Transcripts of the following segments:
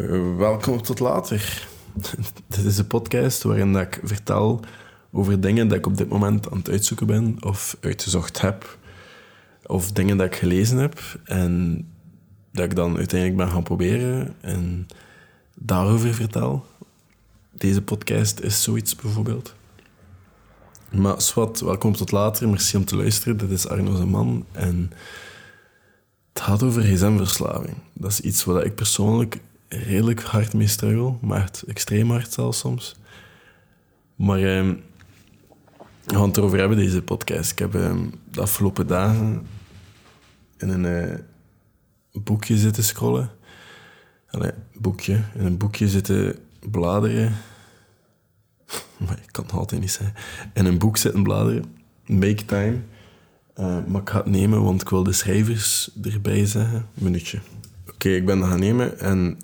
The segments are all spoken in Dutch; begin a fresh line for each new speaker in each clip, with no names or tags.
Uh, welkom tot later. dit is een podcast waarin ik vertel over dingen dat ik op dit moment aan het uitzoeken ben of uitgezocht heb. Of dingen dat ik gelezen heb en dat ik dan uiteindelijk ben gaan proberen en daarover vertel. Deze podcast is zoiets bijvoorbeeld. Maar Swat, welkom tot later. Merci om te luisteren. Dit is Arno man en het gaat over gsm-verslaving. Dat is iets wat ik persoonlijk redelijk hard mee struggle, maar extreem hard zelfs soms. Maar eh, we gaan het erover hebben, deze podcast. Ik heb eh, de afgelopen dagen in een uh, boekje zitten scrollen. Allee, boekje. In een boekje zitten bladeren. maar ik kan het altijd niet zeggen. In een boek zitten bladeren. Make time. Uh, maar ik ga het nemen, want ik wil de schrijvers erbij zeggen. Minuutje. Oké, ik ben dat gaan nemen en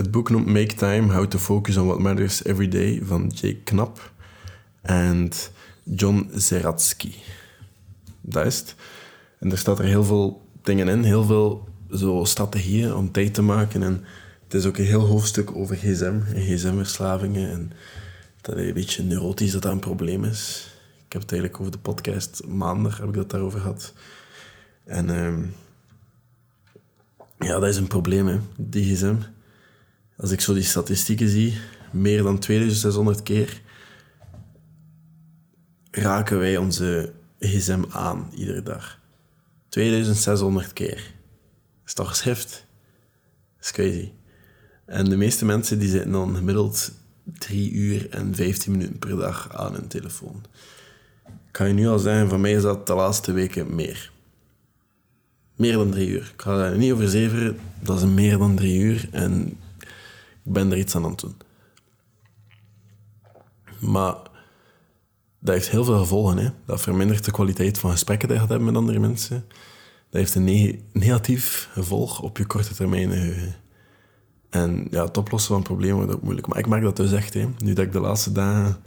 het boek noemt Make Time, How to Focus on What Matters Every Day van Jake Knapp en John Zeratsky. Dat is het. En er staat er heel veel dingen in, heel veel zo strategieën om tijd te maken. En het is ook een heel hoofdstuk over gsm en gsm-verslavingen. En dat is een beetje neurotisch dat dat een probleem is. Ik heb het eigenlijk over de podcast maandag heb ik dat daarover gehad. En uh, ja, dat is een probleem, hè, die gsm. Als ik zo die statistieken zie, meer dan 2600 keer raken wij onze gsm aan iedere dag. 2600 keer. Dat is toch schrift? Dat is crazy. En de meeste mensen die zitten dan gemiddeld 3 uur en 15 minuten per dag aan hun telefoon. Ik kan je nu al zeggen, van mij is dat de laatste weken meer. Meer dan drie uur. Ik ga daar niet over zeveren, dat is meer dan drie uur. En ik ben er iets aan aan het doen. Maar dat heeft heel veel gevolgen. Hè. Dat vermindert de kwaliteit van gesprekken die je gaat hebben met andere mensen. Dat heeft een negatief gevolg op je korte termijn. En ja, het oplossen van problemen wordt ook moeilijk. Maar ik merk dat dus echt. Hè. Nu dat ik de laatste dagen...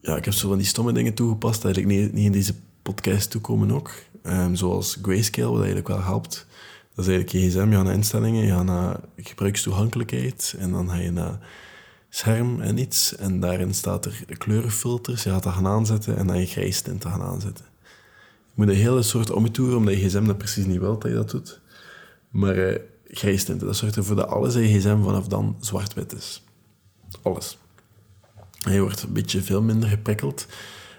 Ja, ik heb zo van die stomme dingen toegepast dat eigenlijk niet, niet in deze podcast toekomen ook. Um, zoals Grayscale, wat eigenlijk wel helpt dat is eigenlijk je gsm, je gaat naar instellingen, je gaat naar gebruikstoegankelijkheid en dan ga je naar scherm en iets. En daarin staat er kleurenfilters, je gaat dat gaan aanzetten en dan je grijstinten gaan aanzetten. Je moet een hele soort omtoeren, omdat je gsm dat precies niet wil dat je dat doet. Maar uh, grijstinten, dat zorgt ervoor dat alles in je gsm vanaf dan zwart-wit is. Alles. Je wordt een beetje veel minder geprikkeld.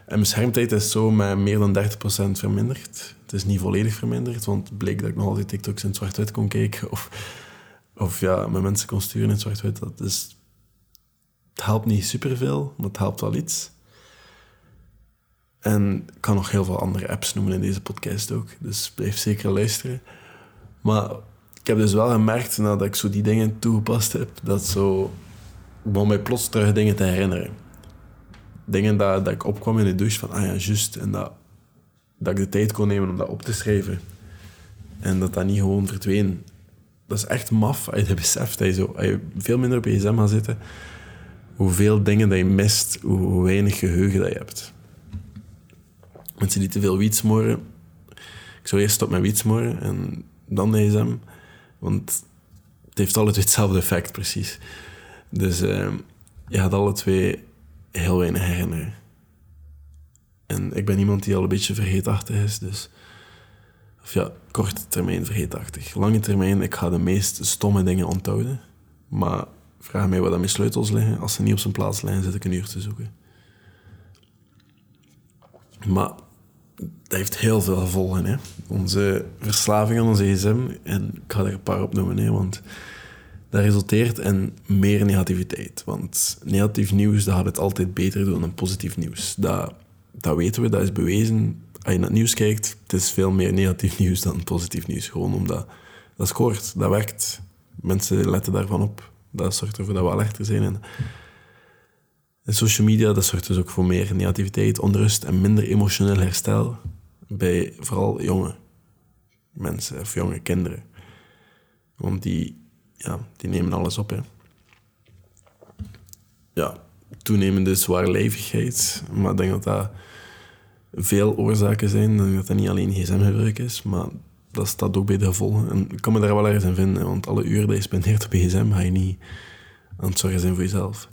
En mijn schermtijd is zo met meer dan 30% verminderd. Het is niet volledig verminderd, want het bleek dat ik nog altijd TikToks in zwart-wit kon kijken. Of, of ja, met mensen kon sturen in zwart-wit. Dat is, het helpt niet superveel, maar het helpt wel iets. En ik kan nog heel veel andere apps noemen in deze podcast ook. Dus blijf zeker luisteren. Maar ik heb dus wel gemerkt nadat ik zo die dingen toegepast heb, dat zo begon mij plots terug dingen te herinneren dingen dat, dat ik opkwam in de douche van, ah ja, juist. En dat, dat ik de tijd kon nemen om dat op te schrijven. En dat dat niet gewoon verdween. Dat is echt maf als je dat beseft. Als je, zo, als je veel minder op je gsm gaat zitten, hoeveel dingen dat je mist, hoe weinig geheugen dat je hebt. Mensen die te veel wiet smoren, ik zou eerst stoppen met wiet smoren en dan de gsm. Want het heeft alle twee hetzelfde effect, precies. Dus uh, je gaat alle twee heel weinig herinneren. En ik ben iemand die al een beetje vergeetachtig is, dus... Of ja, korte termijn vergeetachtig. Lange termijn, ik ga de meest stomme dingen onthouden. Maar vraag mij wat aan mijn sleutels liggen. Als ze niet op zijn plaats liggen, zit ik een uur te zoeken. Maar dat heeft heel veel gevolgen. Hè. Onze verslaving aan onze gsm, en ik ga er een paar opnoemen, hè, want dat resulteert in meer negativiteit. Want negatief nieuws, dat gaat het altijd beter doen dan positief nieuws. Dat, dat weten we, dat is bewezen. Als je naar het nieuws kijkt, het is veel meer negatief nieuws dan positief nieuws. Gewoon omdat dat scoort, dat werkt. Mensen letten daarvan op. Dat zorgt ervoor dat we alerter zijn. En, en social media, dat zorgt dus ook voor meer negativiteit, onrust en minder emotioneel herstel bij vooral jonge mensen of jonge kinderen. Want die ja, die nemen alles op. Hè. Ja, toenemende zwaarlijvigheid. Maar ik denk dat dat veel oorzaken zijn. Ik dat dat niet alleen gsm-gebruik is, maar dat staat ook bij de gevolgen. En ik kan me daar wel ergens in vinden, want alle uren die je spendeert op gsm, ga je niet aan het zorgen zijn voor jezelf.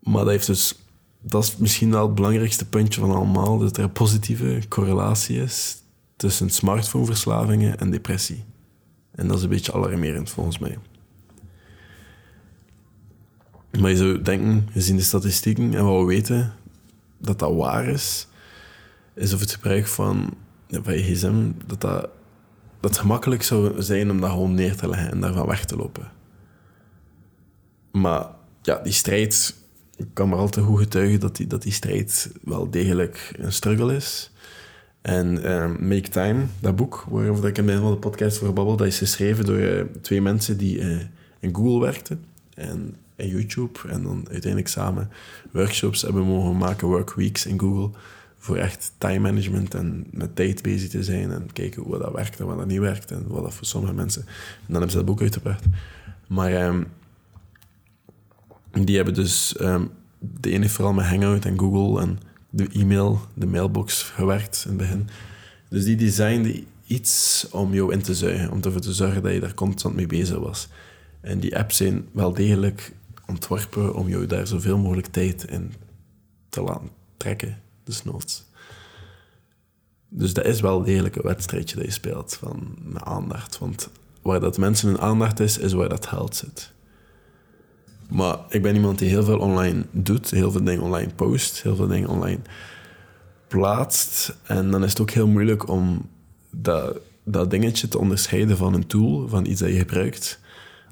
Maar dat heeft dus... Dat is misschien wel het belangrijkste puntje van allemaal, dat er een positieve correlatie is tussen smartphoneverslavingen en depressie. En dat is een beetje alarmerend volgens mij. Maar je zou denken, gezien de statistieken en wat we weten, dat dat waar is, is of het gebruik van, van je gsm, dat, dat, dat het gemakkelijk zou zijn om dat gewoon neer te leggen en daarvan weg te lopen. Maar ja, die strijd, ik kan maar al te goed getuigen dat die, dat die strijd wel degelijk een struggle is. En ehm, Make Time, dat boek, waarover ik in mijn van de podcast voor babbel, dat is geschreven door uh, twee mensen die uh, in Google werkten en in YouTube. En dan uiteindelijk samen workshops hebben mogen maken, workweeks in Google, voor echt time management en met tijd bezig te zijn en kijken hoe dat werkt en wat dat niet werkt en wat dat voor sommige mensen. En dan hebben ze dat boek uitgebracht. Maar um, die hebben dus, um, de ene vooral met Hangout en Google en de e-mail, de mailbox gewerkt in het begin. Dus die designde iets om jou in te zuigen, om ervoor te zorgen dat je daar constant mee bezig was. En die apps zijn wel degelijk ontworpen om jou daar zoveel mogelijk tijd in te laten trekken, dus noods. Dus dat is wel degelijk een wedstrijdje dat je speelt van aandacht. Want waar dat mensen hun aandacht is, is waar dat geld zit. Maar ik ben iemand die heel veel online doet, heel veel dingen online post, heel veel dingen online plaatst. En dan is het ook heel moeilijk om dat, dat dingetje te onderscheiden van een tool, van iets dat je gebruikt,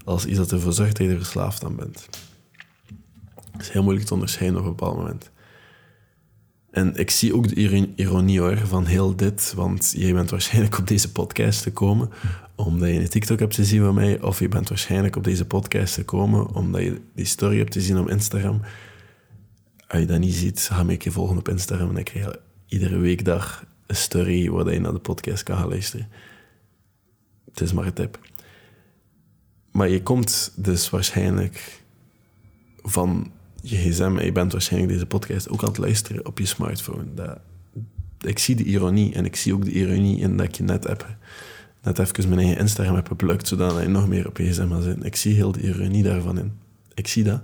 als iets dat ervoor zorgt dat je er verslaafd aan bent. Het is heel moeilijk te onderscheiden op een bepaald moment. En ik zie ook de ironie hoor, van heel dit, want jij bent waarschijnlijk op deze podcast gekomen omdat je een TikTok hebt gezien van mij, of je bent waarschijnlijk op deze podcast gekomen omdat je die story hebt gezien op Instagram. Als je dat niet ziet, ga me een keer volgen op Instagram en ik krijg iedere weekdag een story waar je naar de podcast kan gaan luisteren. Het is maar een tip. Maar je komt dus waarschijnlijk van je gsm en je bent waarschijnlijk deze podcast ook aan het luisteren op je smartphone. Dat, ik zie de ironie en ik zie ook de ironie in dat je net net even mijn eigen Instagram heb geplukt, zodat je nog meer op je gsm gaat zitten. Ik zie heel de ironie daarvan in. Ik zie dat.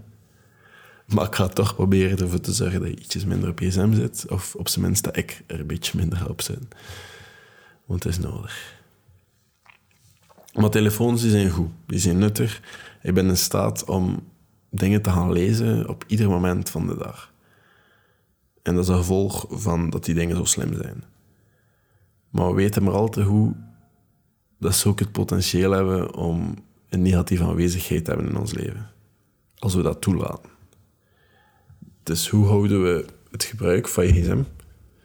Maar ik ga toch proberen ervoor te zorgen dat je ietsjes minder op je gsm zit. Of op zijn minst dat ik er een beetje minder op zit. Want het is nodig. Maar telefoons die zijn goed. Die zijn nuttig. Ik ben in staat om dingen te gaan lezen op ieder moment van de dag. En dat is een gevolg van dat die dingen zo slim zijn. Maar we weten maar al te hoe dat ze ook het potentieel hebben om een negatieve aanwezigheid te hebben in ons leven. Als we dat toelaten. Dus hoe houden we het gebruik van je gsm,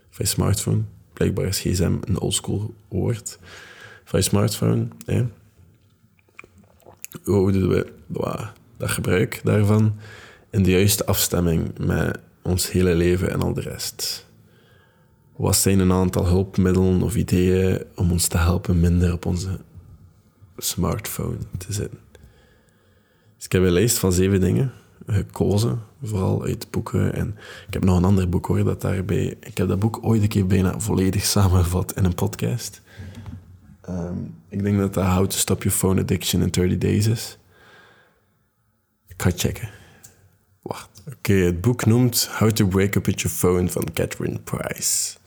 van je smartphone, blijkbaar is gsm een oldschool woord, van je smartphone, hoe houden we dat gebruik daarvan in de juiste afstemming met ons hele leven en al de rest? Wat zijn een aantal hulpmiddelen of ideeën om ons te helpen minder op onze smartphone te zitten? Dus ik heb een lijst van zeven dingen gekozen, vooral uit boeken. En ik heb nog een ander boek hoor, dat daarbij... Ik heb dat boek ooit een keer bijna volledig samengevat in een podcast. Um, ik denk dat dat How to Stop Your Phone Addiction in 30 Days is. Ik ga checken. Wacht. Oké, het boek noemt How to Break Up With Your Phone van Catherine Price.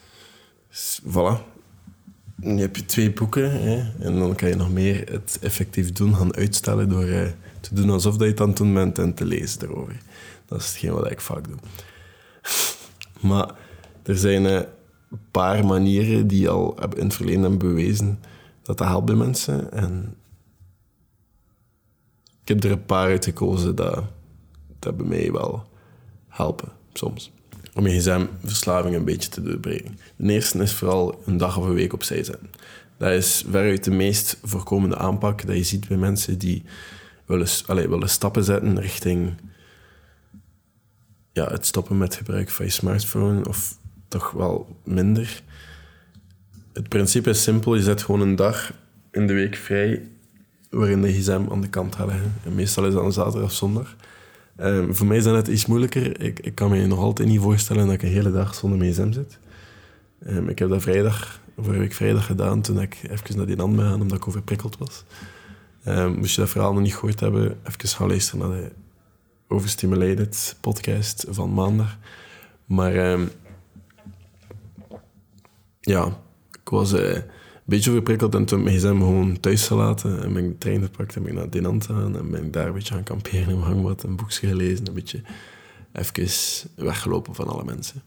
Voilà. Je hebt twee boeken hè, en dan kan je nog meer het effectief doen gaan uitstellen door uh, te doen alsof je het aan het bent en te lezen erover. Dat is hetgeen wat ik vaak doe. maar er zijn uh, een paar manieren die al in het verleden hebben bewezen dat dat helpt bij mensen. En ik heb er een paar uitgekozen dat, dat bij mij wel helpen, soms om je gsm-verslaving een beetje te doorbreken. De eerste is vooral een dag of een week opzij zetten. Dat is veruit de meest voorkomende aanpak dat je ziet bij mensen die willen, willen stappen zetten richting ja, het stoppen met gebruik van je smartphone, of toch wel minder. Het principe is simpel, je zet gewoon een dag in de week vrij waarin de gsm aan de kant gaat meestal is dat een zaterdag of zondag. Ehm, voor mij is dat net iets moeilijker. Ik, ik kan me nog altijd niet voorstellen dat ik een hele dag zonder mijn zit. Um, ik heb dat vrijdag vorige week vrijdag gedaan toen ik even naar die land ben gegaan omdat ik overprikkeld was. Um, moest je dat verhaal nog niet gehoord hebben, even gaan luisteren naar de Overstimulated podcast van maandag. Maar ja, ik was een beetje overprikkeld en toen mijn gsm gewoon thuis gelaten en ben ik de trein gepakt en ik naar Dinant gegaan en ben ik daar een beetje gaan kamperen in mijn hangmat, een boekje gelezen, een beetje even weggelopen van alle mensen.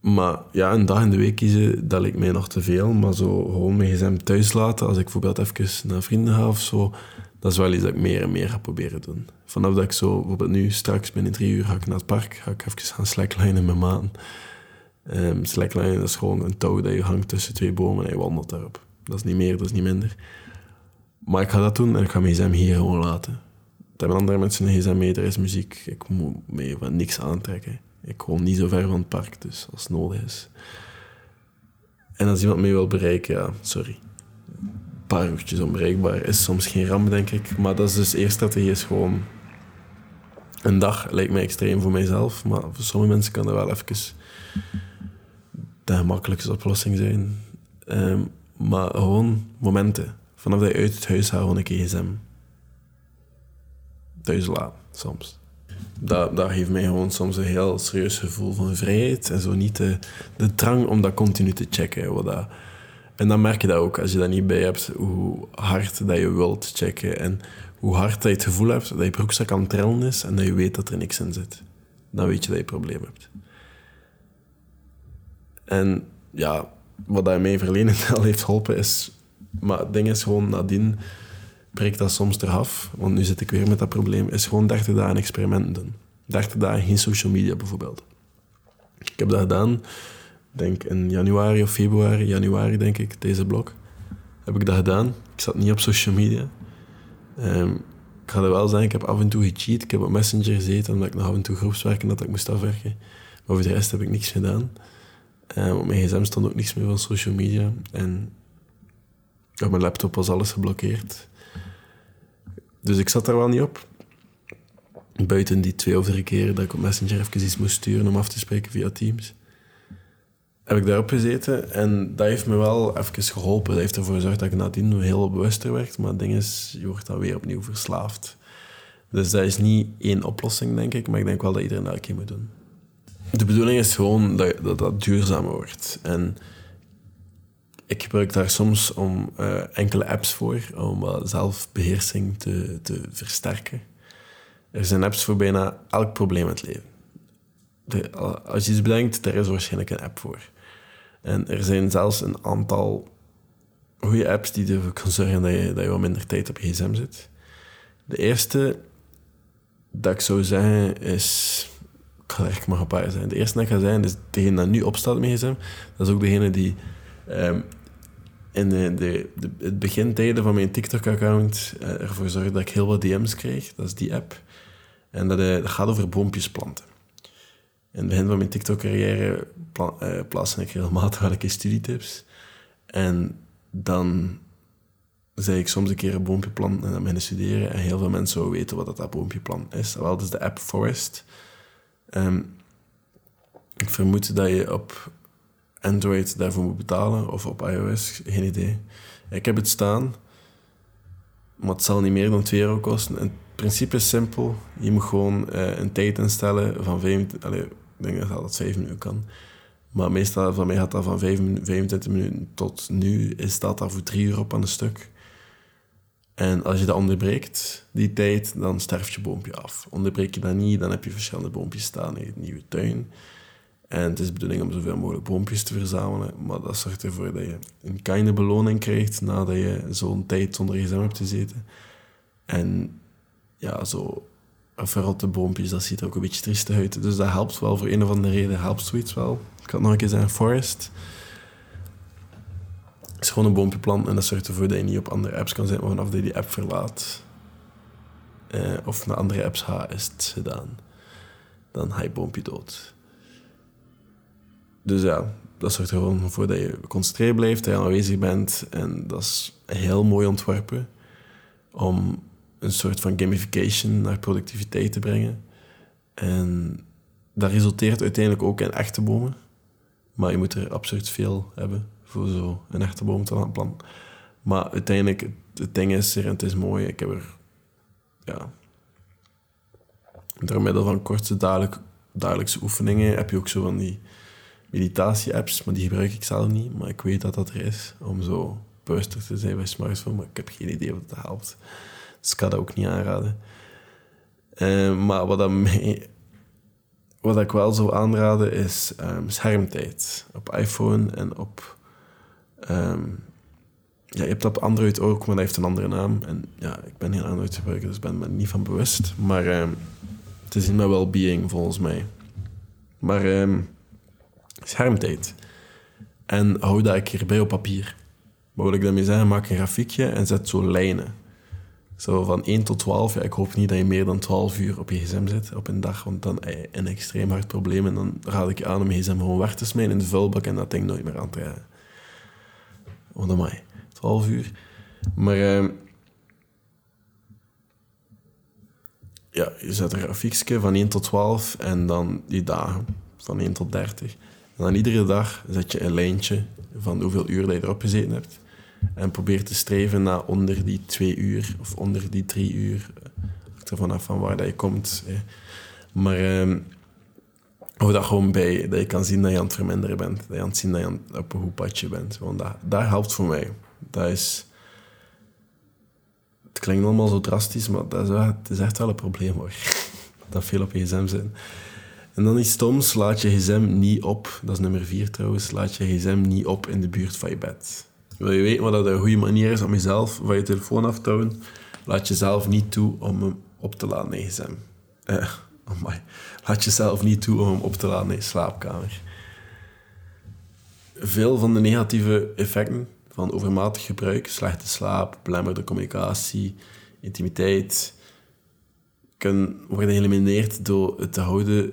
Maar ja, een dag in de week kiezen, dat lijkt mij nog te veel. Maar zo gewoon mijn gsm thuis laten, als ik bijvoorbeeld even naar vrienden ga of zo, dat is wel iets dat ik meer en meer ga proberen doen. Vanaf dat ik zo, bijvoorbeeld nu, straks binnen drie uur ga ik naar het park, ga ik even gaan slacklinen met maan. Um, slackline, dat is gewoon een touw dat je hangt tussen twee bomen en je wandelt daarop. Dat is niet meer, dat is niet minder. Maar ik ga dat doen en ik ga mijn gsm hier gewoon laten. Dat hebben andere mensen een gsm mee, er is muziek. Ik moet mee van niks aantrekken. Ik woon niet zo ver van het park, dus als het nodig is. En als iemand mij wil bereiken, ja, sorry. Een paar uurtjes onbereikbaar is soms geen ramp, denk ik. Maar dat is dus eerste strategie, is gewoon... Een dag lijkt mij extreem voor mijzelf, maar voor sommige mensen kan dat wel even de gemakkelijkste oplossing zijn. Ehm, maar gewoon momenten. Vanaf dat je uit het huis gaat, gewoon een gsm. Thuis laten, soms dat, dat geeft mij gewoon soms een heel serieus gevoel van vrijheid. En zo niet de, de drang om dat continu te checken. Wat dat, en dan merk je dat ook, als je dat niet bij hebt, hoe hard dat je wilt checken. En hoe hard dat je het gevoel hebt dat je broekzak aan het trillen is en dat je weet dat er niks in zit. Dan weet je dat je een probleem hebt. En ja, wat dat mij verleden al heeft geholpen is... Maar het ding is gewoon nadien breekt dat soms eraf, want nu zit ik weer met dat probleem, is gewoon 30 dagen experimenten doen. 30 dagen geen social media bijvoorbeeld. Ik heb dat gedaan, denk in januari of februari, januari denk ik, deze blok. Heb ik dat gedaan. Ik zat niet op social media. Um, ik ga er wel zeggen, ik heb af en toe gecheat. Ik heb op Messenger gezeten omdat ik nog af en toe groepswerken dat ik moest afwerken. Maar voor de rest heb ik niks gedaan. Um, op mijn gsm stond ook niks meer van social media. En op mijn laptop was alles geblokkeerd. Dus ik zat daar wel niet op. Buiten die twee of drie keren dat ik op Messenger even iets moest sturen om af te spreken via Teams. Heb ik daarop gezeten en dat heeft me wel even geholpen. Dat heeft ervoor gezorgd dat ik nadien heel bewuster werd. Maar het ding is, je wordt dan weer opnieuw verslaafd. Dus dat is niet één oplossing, denk ik. Maar ik denk wel dat iedereen dat een keer moet doen. De bedoeling is gewoon dat dat, duurzamer wordt. En ik gebruik daar soms om, uh, enkele apps voor om zelfbeheersing te, te versterken. Er zijn apps voor bijna elk probleem in het leven. De, als je iets bedenkt, daar is waarschijnlijk een app voor. En er zijn zelfs een aantal goede apps die ervoor kunnen zorgen dat je, dat je wat minder tijd op je gsm zit. De eerste dat ik zou zeggen is... Er echt maar een paar zijn. De eerste dat ik ga zeggen is degene dat nu opstaat met gsm. Dat is ook degene die um, in de, de, de, het begintijden van mijn TikTok-account uh, ervoor zorgde dat ik heel wat DM's kreeg. Dat is die app. En dat, uh, dat gaat over boompjes planten. In het begin van mijn TikTok-carrière pla uh, plaatste ik regelmatig welke studietips. En dan zei ik soms een keer een boompje planten en dan beginnen studeren. En heel veel mensen zouden weten wat dat, dat boompje planten is. Wel, dat is de app Forest. Um, ik vermoed dat je op Android daarvoor moet betalen of op iOS, geen idee. Ik heb het staan, maar het zal niet meer dan 2 euro kosten. En het principe is simpel. Je moet gewoon uh, een tijd instellen van 25... Allez, ik denk dat dat 7 minuten kan. Maar meestal van mij gaat dat van 25 minuten tot nu is dat daar voor 3 euro op aan een stuk. En als je dat onderbreekt, die tijd, dan sterft je boompje af. Onderbreek je dat niet, dan heb je verschillende boompjes staan in je nieuwe tuin. En het is de bedoeling om zoveel mogelijk boompjes te verzamelen. Maar dat zorgt ervoor dat je een kleine beloning krijgt nadat je zo'n tijd zonder gsm hebt gezeten. En ja, zo verrotte boompjes, dat ziet er ook een beetje triestig uit. Dus dat helpt wel, voor een of andere reden helpt zoiets wel. Ik had nog een keer zeggen, Forest. Is gewoon een boompje planten en dat zorgt ervoor dat je niet op andere apps kan zijn, maar vanaf je die app verlaat eh, of naar andere apps gaat, is het gedaan. Dan ga je boompje dood. Dus ja, dat zorgt er gewoon voor dat je geconcentreerd blijft, dat je aanwezig bent. En dat is heel mooi ontworpen om een soort van gamification naar productiviteit te brengen. En dat resulteert uiteindelijk ook in echte bomen. Maar je moet er absurd veel hebben voor zo een echte boom te laten planten. Maar uiteindelijk, het ding is er en het is mooi. Ik heb er, ja... Door middel van korte dagelijk, dagelijkse oefeningen heb je ook zo van die meditatie-apps, maar die gebruik ik zelf niet. Maar ik weet dat dat er is, om zo bewuster te zijn bij smartphone. Maar ik heb geen idee of dat helpt. Dus ik kan dat ook niet aanraden. Uh, maar wat, ik wel zou aanraden is um, schermtijd. Op iPhone en op... Um, ja, je hebt dat op Android ook, maar dat heeft een andere naam. En ja, ik ben heel Android gebruiker, dus ben me niet van bewust. Maar um, het is in mijn well-being, volgens mij. Maar schermtijd. En hou dat ik hierbij op papier. Wat ik daarmee zeggen? Maak een grafiekje en zet zo lijnen. Zo van 1 tot 12. Ja, ik hoop niet dat je meer dan 12 uur op je gsm zit op een dag, want dan heb je een extreem hard probleem. En dan raad ik je aan om je gsm gewoon weg te smijten in de vuilbak en dat ding nooit meer aan te rijden. Want dan 12 uur. Maar uh, ja, je zet een grafiekje van 1 tot 12 en dan die dagen van 1 tot 30. En dan iedere dag zet je een lijntje van hoeveel uur dat je erop gezeten hebt. En probeer te streven naar onder die twee uur of onder die drie uur. Hangt er vanaf van waar dat je komt. Hè. Maar eh, hou dat gewoon bij. Dat je kan zien dat je aan het verminderen bent. Dat je aan het zien dat je op een goed padje bent. Want dat, helpt voor mij. Dat is... Het klinkt allemaal zo drastisch, maar dat is, het is echt wel een probleem hoor. Dat veel op je gsm zit. En dan iets stoms, laat je gsm niet op. Dat is nummer vier trouwens. Laat je gsm niet op in de buurt van je bed. Wil je weten wat dat een goede manier is om jezelf van je telefoon af te houden? Laat jezelf niet toe om hem op te laden in je gsm. Eh, oh Laat jezelf niet toe om hem op te laden in je slaapkamer. Veel van de negatieve effecten van overmatig gebruik, slechte slaap, belemmerde communicatie, intimiteit, kunnen worden geëlimineerd door het te houden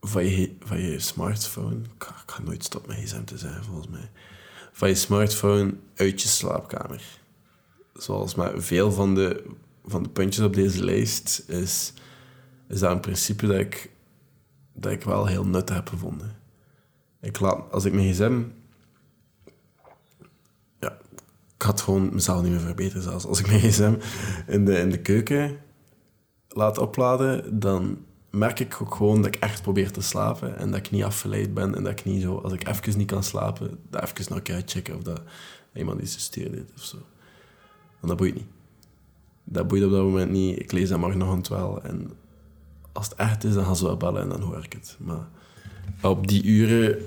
van je, van je smartphone. Ik kan, nooit stoppen met gsm te zijn, volgens mij. Van je smartphone uit je slaapkamer. Zoals met veel van de, van de puntjes op deze lijst is, is dat een principe dat ik, dat ik wel heel nuttig heb gevonden. Ik laat, als ik mijn gsm... Ja, ik had gewoon mezelf niet meer verbeteren zelfs. Als ik mijn gsm in de, in de keuken laat opladen, dan merk ik ook gewoon dat ik echt probeer te slapen en dat ik niet afgeleid ben en dat ik niet zo, als ik even niet kan slapen, dat even nog een checken of dat iemand iets gestuurd heeft of zo. Want dat boeit niet. Dat boeit op dat moment niet. Ik lees dat morgenochtend wel en als het echt is, dan gaan ze wel bellen en dan hoor ik het. Maar op die uren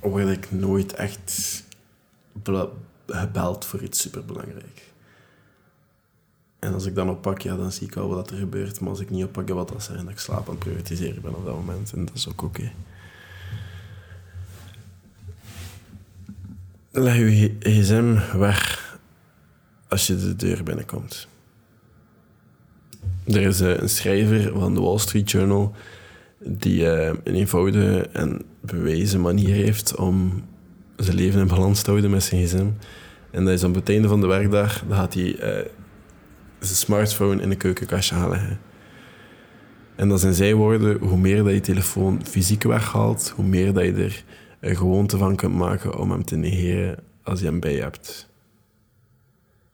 word ik nooit echt gebeld voor iets superbelangrijk. En als ik dan oppak, ja, dan zie ik al wat er gebeurt. Maar als ik niet oppak, wat dat zijn, dat ik slaap aan het privatiseren ben op dat moment. En dat is ook oké. Leg je gsm weg als je de deur binnenkomt. Er is eh, een schrijver van de Wall Street Journal die eh, een eenvoudige en bewezen manier heeft om zijn leven in balans te houden met zijn gsm. En dat is op het einde van de werkdag, dan gaat hij uh, zijn smartphone in de keukenkastje halen. En dat zijn zij woorden, hoe meer dat je telefoon fysiek weghaalt, hoe meer dat je er een gewoonte van kunt maken om hem te negeren als je hem bij hebt.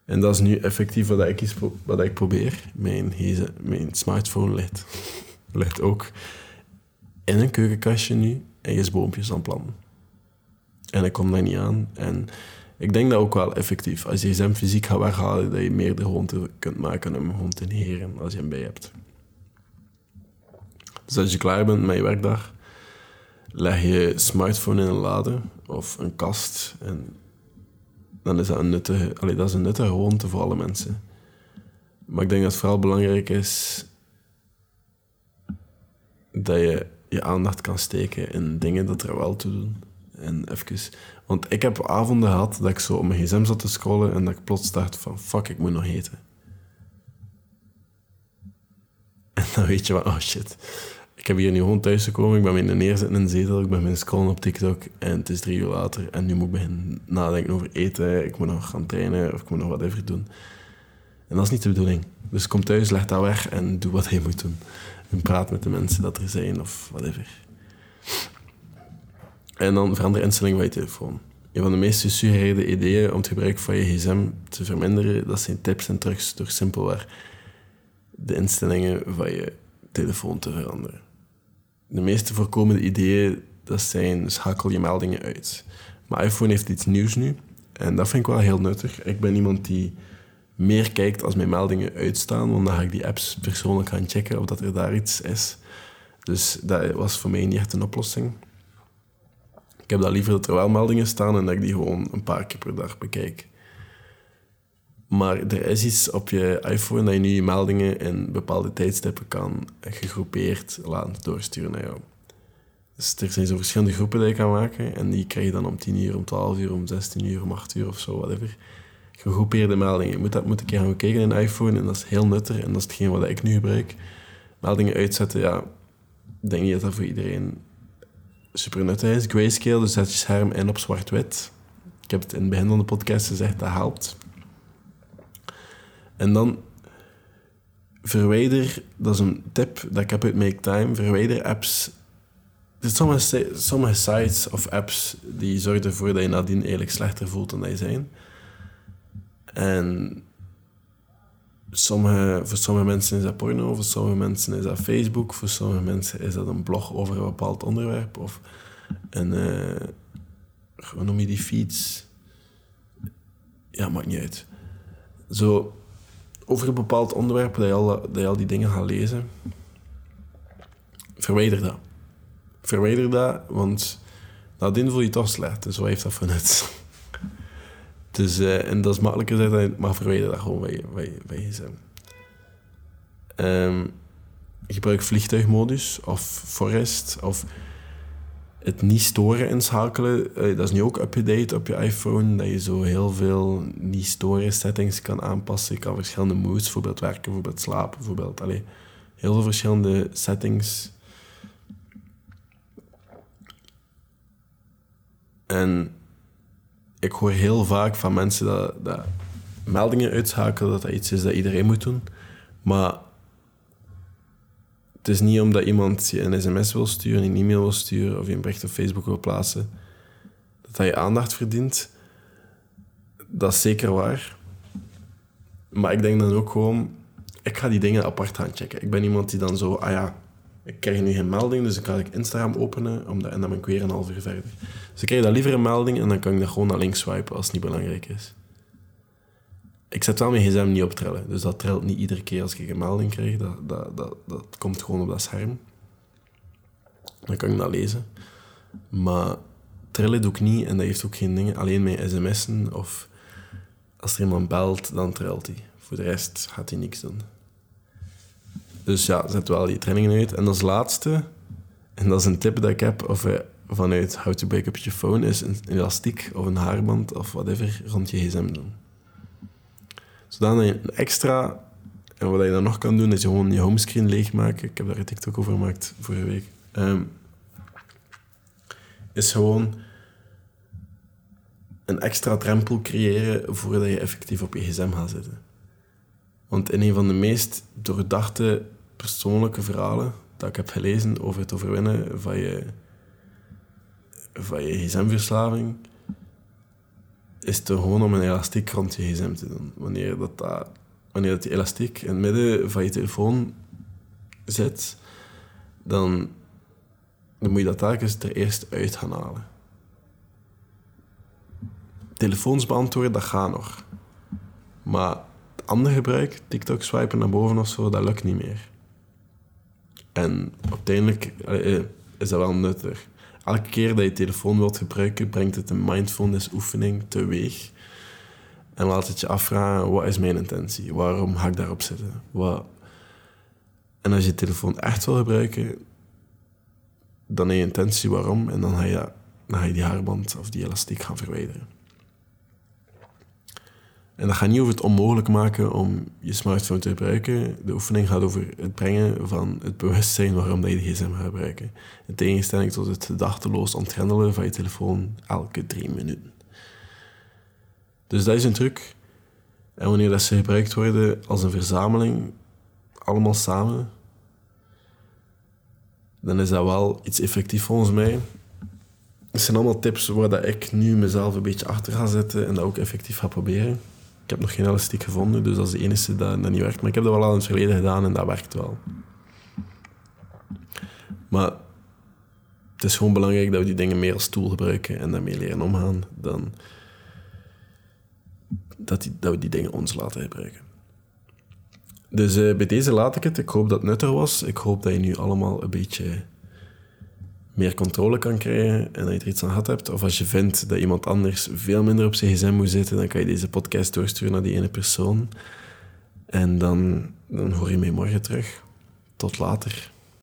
En dat is nu effectief wat ik, wat ik probeer. Mijn, mijn smartphone ligt, ligt ook in een keukenkastje nu en je is boompjes aan planten. En ik kom daar niet aan. En ik denk dat ook wel effectief. Als je gsm fysiek gaat weghalen, dat je meer de kunt maken om gewoon te negeren als je hem bij hebt. Dus als je klaar bent met je werkdag, leg je smartphone in een lade of een kast. En dan is dat een nuttige, allee, dat is een nuttige gewoonte voor alle mensen. Maar ik denk dat het vooral belangrijk is dat je je aandacht kan steken in dingen dat er wel toe doen. En even... Want ik heb avonden gehad dat ik zo op mijn gsm zat te scrollen en dat ik plots dacht van fuck, ik moet nog eten. En dan weet je wat, oh shit. Ik heb hier nu gewoon thuis gekomen, ik ben mijn neerzitten in een zetel, ik ben mijn scrollen op TikTok en het is drie uur later en nu moet ik beginnen nadenken over eten, ik moet nog gaan trainen of ik moet nog wat even doen. En dat is niet de bedoeling. Dus kom thuis, leg dat weg en doe wat je moet doen. En praat met de mensen dat er zijn of whatever. En dan verander instellingen van je telefoon. Een van de meest gesuggereerde ideeën om het gebruik van je gsm te verminderen, dat zijn tips en trucs door simpelweg de instellingen van je telefoon te veranderen. De meeste voorkomende ideeën, dat zijn schakel je meldingen uit. Mijn iPhone heeft iets nieuws nu en dat vind ik wel heel nuttig. Ik ben iemand die meer kijkt als mijn meldingen uitstaan, want dan ga ik die apps persoonlijk gaan checken of dat er daar iets is. Dus dat was voor mij niet echt een oplossing. Ik heb dat liever dat er wel meldingen staan en dat ik die gewoon een paar keer per dag bekijk. Maar er is iets op je iPhone dat je nu je meldingen in bepaalde tijdstippen kan gegroepeerd laten doorsturen naar jou. Dus er zijn zo verschillende groepen die je kan maken en die krijg je dan om 10 uur, om 12 uur, om 16 uur, om 8 uur of zo, whatever. Gegroepeerde meldingen. Je moet dat moet een keer gaan kijken in iPhone en dat is heel nuttig en dat is hetgeen wat ik nu gebruik. Meldingen uitzetten, ja, denk niet dat dat voor iedereen super nuttig is. Grayscale, dus zet je scherm in op zwart-wit. Ik heb het in het begin van de podcast gezegd, dat helpt. En dan verwijder, dat is een tip dat ik heb uit Make Time, verwijder apps. Er zijn sommige, sommige sites of apps die zorgen ervoor dat je nadien eigenlijk slechter voelt dan dat zijn. En sommige, voor sommige mensen is dat porno, voor sommige mensen is dat Facebook, voor sommige mensen is dat een blog over een bepaald onderwerp of een, uh, hoe noem je die feeds? Ja, maakt niet uit. Zo, over een bepaald onderwerp, dat je al, dat je al die dingen gaat lezen, verwijder dat. Verwijder dat, want nadien voel je toch slecht. Dus wat heeft dat voor net? Dus, uh, en dat is makkelijker gezegd, maar verwijder dat gewoon bij je, bij, bij je um, gebruik vliegtuigmodus of forest of het niet storen inschakelen. Uh, dat is nu ook up-to-date op je iPhone, dat je zo heel veel niet storen settings kan aanpassen. Je kan verschillende modes, bijvoorbeeld werken, bijvoorbeeld slapen, bijvoorbeeld. Allee, heel veel verschillende settings. En ik hoor heel vaak van mensen dat, dat meldingen uitschakelen, dat dat iets is dat iedereen moet doen. Maar het is niet omdat iemand je een sms wil sturen, een e-mail wil sturen of je een bericht op Facebook wil plaatsen, dat je aandacht verdient. Dat is zeker waar. Maar ik denk dan ook gewoon, ik ga die dingen apart gaan checken. Ik ben iemand die dan zo, ah ja, ik krijg nu geen melding, dus dan ga ik Instagram openen omdat, en dan ben ik weer een half uur verder. Dus ik krijg dan liever een melding en dan kan ik dat gewoon naar links swipen als het niet belangrijk is. Ik zet wel mijn gsm niet op trillen, dus dat trilt niet iedere keer als ik een melding krijg. Dat, dat, dat, dat komt gewoon op dat scherm. Dan kan ik dat lezen. Maar trillen doe ik niet en dat heeft ook geen dingen. Alleen mijn sms'en of als er iemand belt, dan trilt hij. Voor de rest gaat hij niks doen. Dus ja, zet wel die trainingen uit. En als laatste, en dat is een tip dat ik heb of, uh, vanuit How to Break Up Your Phone, is een elastiek of een haarband of whatever rond je gsm doen. Zodat je een extra... En wat je dan nog kan doen, is gewoon je homescreen leegmaken. Ik heb daar een TikTok over gemaakt vorige week. Um, is gewoon een extra drempel creëren voordat je effectief op je gsm gaat zitten. Want in een van de meest doordachte persoonlijke verhalen dat ik heb gelezen over het overwinnen van je, van je gsm-verslaving, is het gewoon om een elastiek rond je gsm te doen. Wanneer, dat, dat, wanneer dat die elastiek in het midden van je telefoon zit, dan, dan moet je dat telkens er eerst uit gaan halen. Telefoons beantwoorden, dat gaat nog. Maar ander gebruik, TikTok swipen naar boven of zo, dat lukt niet meer. En uiteindelijk eh, is dat wel nuttig. Elke keer dat je telefoon wilt gebruiken, brengt het een mindfulness oefening teweeg. En laat het je afvragen, wat is mijn intentie? Waarom ga ik daarop zitten? Wat... En als je je telefoon echt wil gebruiken, dan heb je intentie waarom. En dan ga je, dan ga je die haarband of die elastiek gaan verwijderen. En dat gaat niet over het onmogelijk maken om je smartphone te gebruiken. De oefening gaat over het brengen van het bewustzijn waarom dat je de gsm gaat gebruiken. In tegenstelling tot het gedachteloos ontgrendelen van je telefoon elke drie minuten. Dus dat is een truc. En wanneer dat ze gebruikt worden als een verzameling, allemaal samen, dan is dat wel iets effectief volgens mij. Het zijn allemaal tips waar dat ik nu mezelf een beetje achter ga zetten en dat ook effectief ga proberen. Ik heb nog geen elastiek gevonden, dus dat is de enige dat, dat niet werkt. Maar ik heb dat wel al in het verleden gedaan en dat werkt wel. Maar het is gewoon belangrijk dat we die dingen meer als tool gebruiken en daarmee leren omgaan dan dat, die, dat we die dingen ons laten gebruiken. Dus uh, bij deze laat ik het. Ik hoop dat het nuttig was. Ik hoop dat je nu allemaal een beetje meer controle kan krijgen en dat je er iets aan gehad hebt. Of als je vindt dat iemand anders veel minder op zijn gsm moet zitten, dan kan je deze podcast doorsturen naar die ene persoon. En dan, dan hoor je mij morgen terug. Tot later.